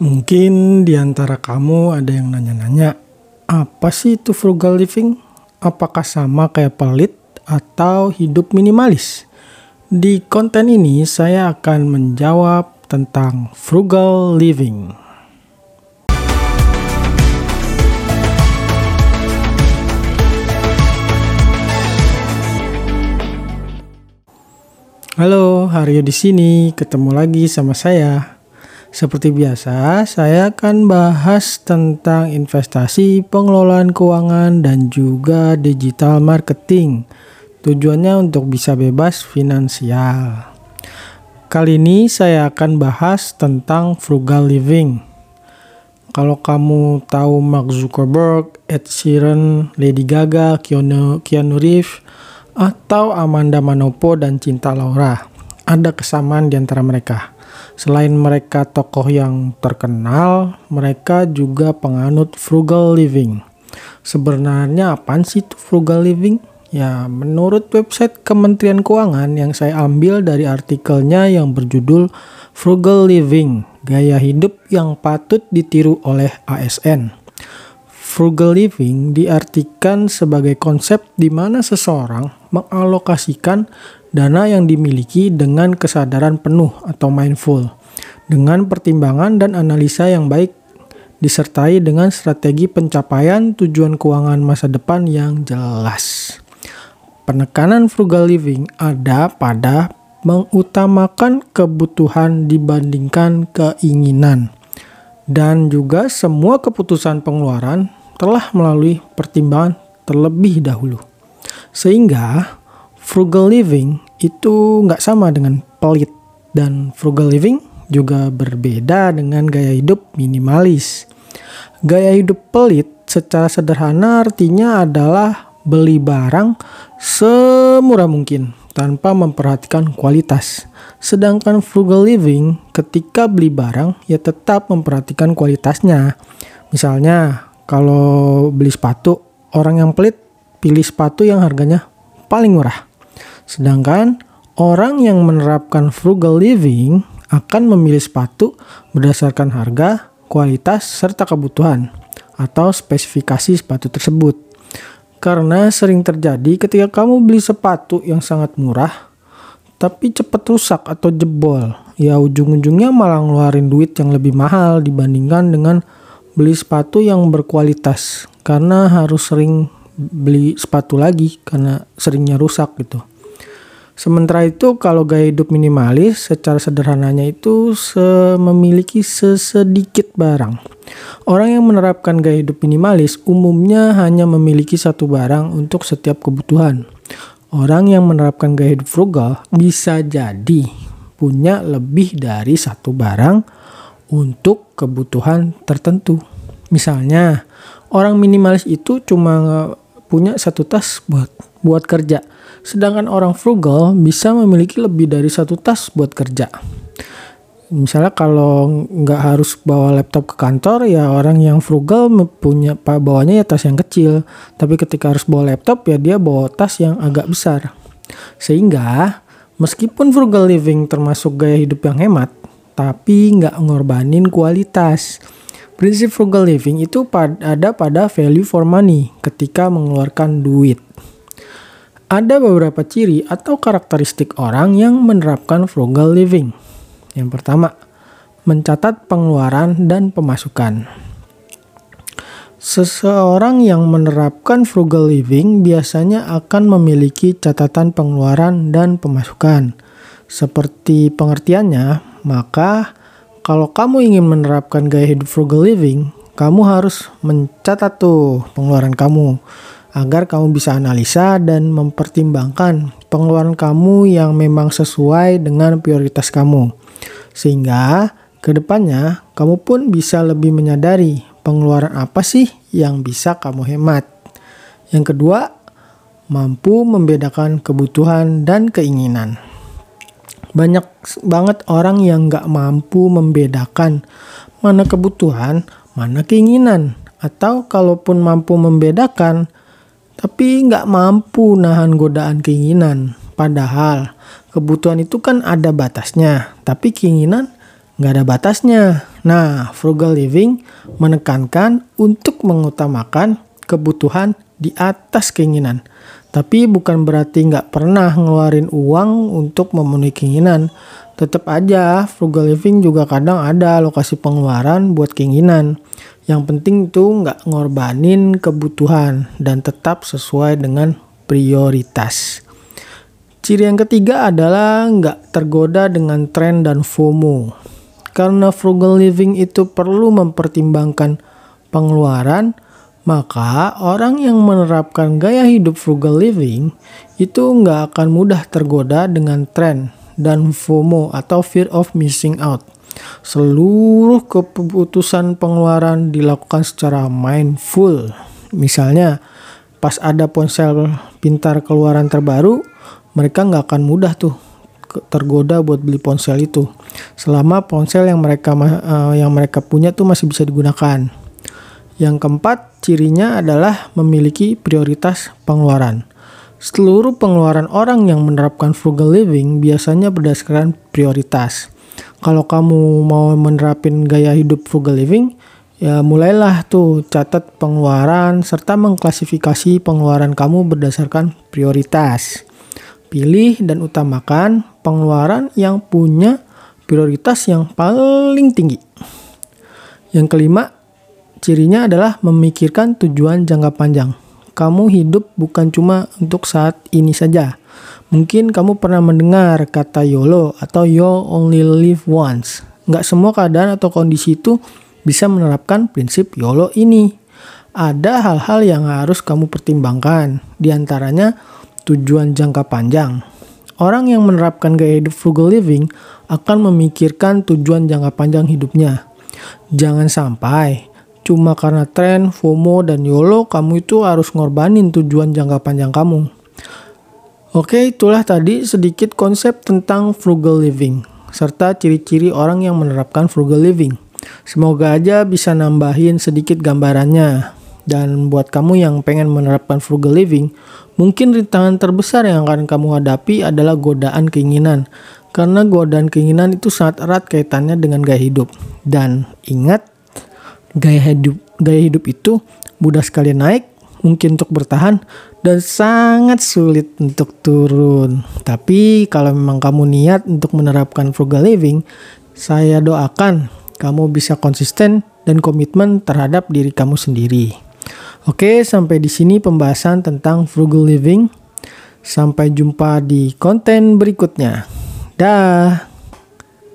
Mungkin di antara kamu ada yang nanya-nanya, apa sih itu frugal living? Apakah sama kayak pelit atau hidup minimalis? Di konten ini saya akan menjawab tentang frugal living. Halo, Haryo di sini. Ketemu lagi sama saya. Seperti biasa, saya akan bahas tentang investasi, pengelolaan keuangan, dan juga digital marketing. Tujuannya untuk bisa bebas finansial. Kali ini saya akan bahas tentang frugal living. Kalau kamu tahu Mark Zuckerberg, Ed Sheeran, Lady Gaga, Keanu, Keanu Reeves, atau Amanda Manopo dan Cinta Laura, ada kesamaan di antara mereka Selain mereka tokoh yang terkenal, mereka juga penganut frugal living. Sebenarnya apa sih itu frugal living? Ya, menurut website Kementerian Keuangan yang saya ambil dari artikelnya yang berjudul Frugal Living, gaya hidup yang patut ditiru oleh ASN. Frugal living diartikan sebagai konsep di mana seseorang mengalokasikan dana yang dimiliki dengan kesadaran penuh atau mindful, dengan pertimbangan dan analisa yang baik, disertai dengan strategi pencapaian tujuan keuangan masa depan yang jelas. Penekanan frugal living ada pada mengutamakan kebutuhan dibandingkan keinginan, dan juga semua keputusan pengeluaran telah melalui pertimbangan terlebih dahulu. Sehingga frugal living itu nggak sama dengan pelit dan frugal living juga berbeda dengan gaya hidup minimalis. Gaya hidup pelit secara sederhana artinya adalah beli barang semurah mungkin tanpa memperhatikan kualitas. Sedangkan frugal living ketika beli barang ya tetap memperhatikan kualitasnya. Misalnya kalau beli sepatu, orang yang pelit pilih sepatu yang harganya paling murah. Sedangkan orang yang menerapkan frugal living akan memilih sepatu berdasarkan harga, kualitas, serta kebutuhan atau spesifikasi sepatu tersebut. Karena sering terjadi ketika kamu beli sepatu yang sangat murah, tapi cepat rusak atau jebol, ya ujung-ujungnya malah ngeluarin duit yang lebih mahal dibandingkan dengan beli sepatu yang berkualitas karena harus sering beli sepatu lagi karena seringnya rusak gitu. Sementara itu kalau gaya hidup minimalis secara sederhananya itu se memiliki sesedikit barang. Orang yang menerapkan gaya hidup minimalis umumnya hanya memiliki satu barang untuk setiap kebutuhan. Orang yang menerapkan gaya hidup frugal bisa jadi punya lebih dari satu barang untuk kebutuhan tertentu. Misalnya, orang minimalis itu cuma punya satu tas buat buat kerja Sedangkan orang frugal bisa memiliki lebih dari satu tas buat kerja. Misalnya kalau nggak harus bawa laptop ke kantor ya orang yang frugal punya bawanya ya tas yang kecil. Tapi ketika harus bawa laptop ya dia bawa tas yang agak besar. Sehingga meskipun frugal living termasuk gaya hidup yang hemat, tapi nggak ngorbanin kualitas. Prinsip frugal living itu ada pada value for money ketika mengeluarkan duit. Ada beberapa ciri atau karakteristik orang yang menerapkan frugal living. Yang pertama, mencatat pengeluaran dan pemasukan. Seseorang yang menerapkan frugal living biasanya akan memiliki catatan pengeluaran dan pemasukan. Seperti pengertiannya, maka kalau kamu ingin menerapkan gaya hidup frugal living, kamu harus mencatat tuh pengeluaran kamu agar kamu bisa analisa dan mempertimbangkan pengeluaran kamu yang memang sesuai dengan prioritas kamu. Sehingga ke depannya kamu pun bisa lebih menyadari pengeluaran apa sih yang bisa kamu hemat. Yang kedua, mampu membedakan kebutuhan dan keinginan. Banyak banget orang yang gak mampu membedakan mana kebutuhan, mana keinginan. Atau kalaupun mampu membedakan, tapi nggak mampu nahan godaan keinginan. Padahal kebutuhan itu kan ada batasnya, tapi keinginan nggak ada batasnya. Nah, frugal living menekankan untuk mengutamakan kebutuhan di atas keinginan. Tapi bukan berarti nggak pernah ngeluarin uang untuk memenuhi keinginan. Tetap aja, frugal living juga kadang ada lokasi pengeluaran buat keinginan. Yang penting itu nggak ngorbanin kebutuhan dan tetap sesuai dengan prioritas. Ciri yang ketiga adalah nggak tergoda dengan tren dan FOMO. Karena frugal living itu perlu mempertimbangkan pengeluaran, maka orang yang menerapkan gaya hidup frugal living itu nggak akan mudah tergoda dengan tren dan FOMO atau fear of missing out. Seluruh keputusan pengeluaran dilakukan secara mindful. Misalnya, pas ada ponsel pintar keluaran terbaru, mereka nggak akan mudah tuh tergoda buat beli ponsel itu selama ponsel yang mereka uh, yang mereka punya tuh masih bisa digunakan. Yang keempat, cirinya adalah memiliki prioritas pengeluaran. Seluruh pengeluaran orang yang menerapkan frugal living biasanya berdasarkan prioritas. Kalau kamu mau menerapin gaya hidup frugal living, ya mulailah tuh catat pengeluaran serta mengklasifikasi pengeluaran kamu berdasarkan prioritas. Pilih dan utamakan pengeluaran yang punya prioritas yang paling tinggi. Yang kelima, cirinya adalah memikirkan tujuan jangka panjang. Kamu hidup bukan cuma untuk saat ini saja. Mungkin kamu pernah mendengar kata YOLO atau You Only Live Once. Nggak semua keadaan atau kondisi itu bisa menerapkan prinsip YOLO ini. Ada hal-hal yang harus kamu pertimbangkan. Di antaranya, tujuan jangka panjang. Orang yang menerapkan gaya hidup frugal living akan memikirkan tujuan jangka panjang hidupnya. Jangan sampai cuma karena tren, FOMO, dan YOLO kamu itu harus ngorbanin tujuan jangka panjang kamu. Oke, itulah tadi sedikit konsep tentang frugal living serta ciri-ciri orang yang menerapkan frugal living. Semoga aja bisa nambahin sedikit gambarannya. Dan buat kamu yang pengen menerapkan frugal living, mungkin rintangan terbesar yang akan kamu hadapi adalah godaan keinginan. Karena godaan keinginan itu sangat erat kaitannya dengan gaya hidup. Dan ingat, gaya hidup gaya hidup itu mudah sekali naik, mungkin untuk bertahan dan sangat sulit untuk turun. Tapi kalau memang kamu niat untuk menerapkan frugal living, saya doakan kamu bisa konsisten dan komitmen terhadap diri kamu sendiri. Oke, sampai di sini pembahasan tentang frugal living. Sampai jumpa di konten berikutnya. Dah.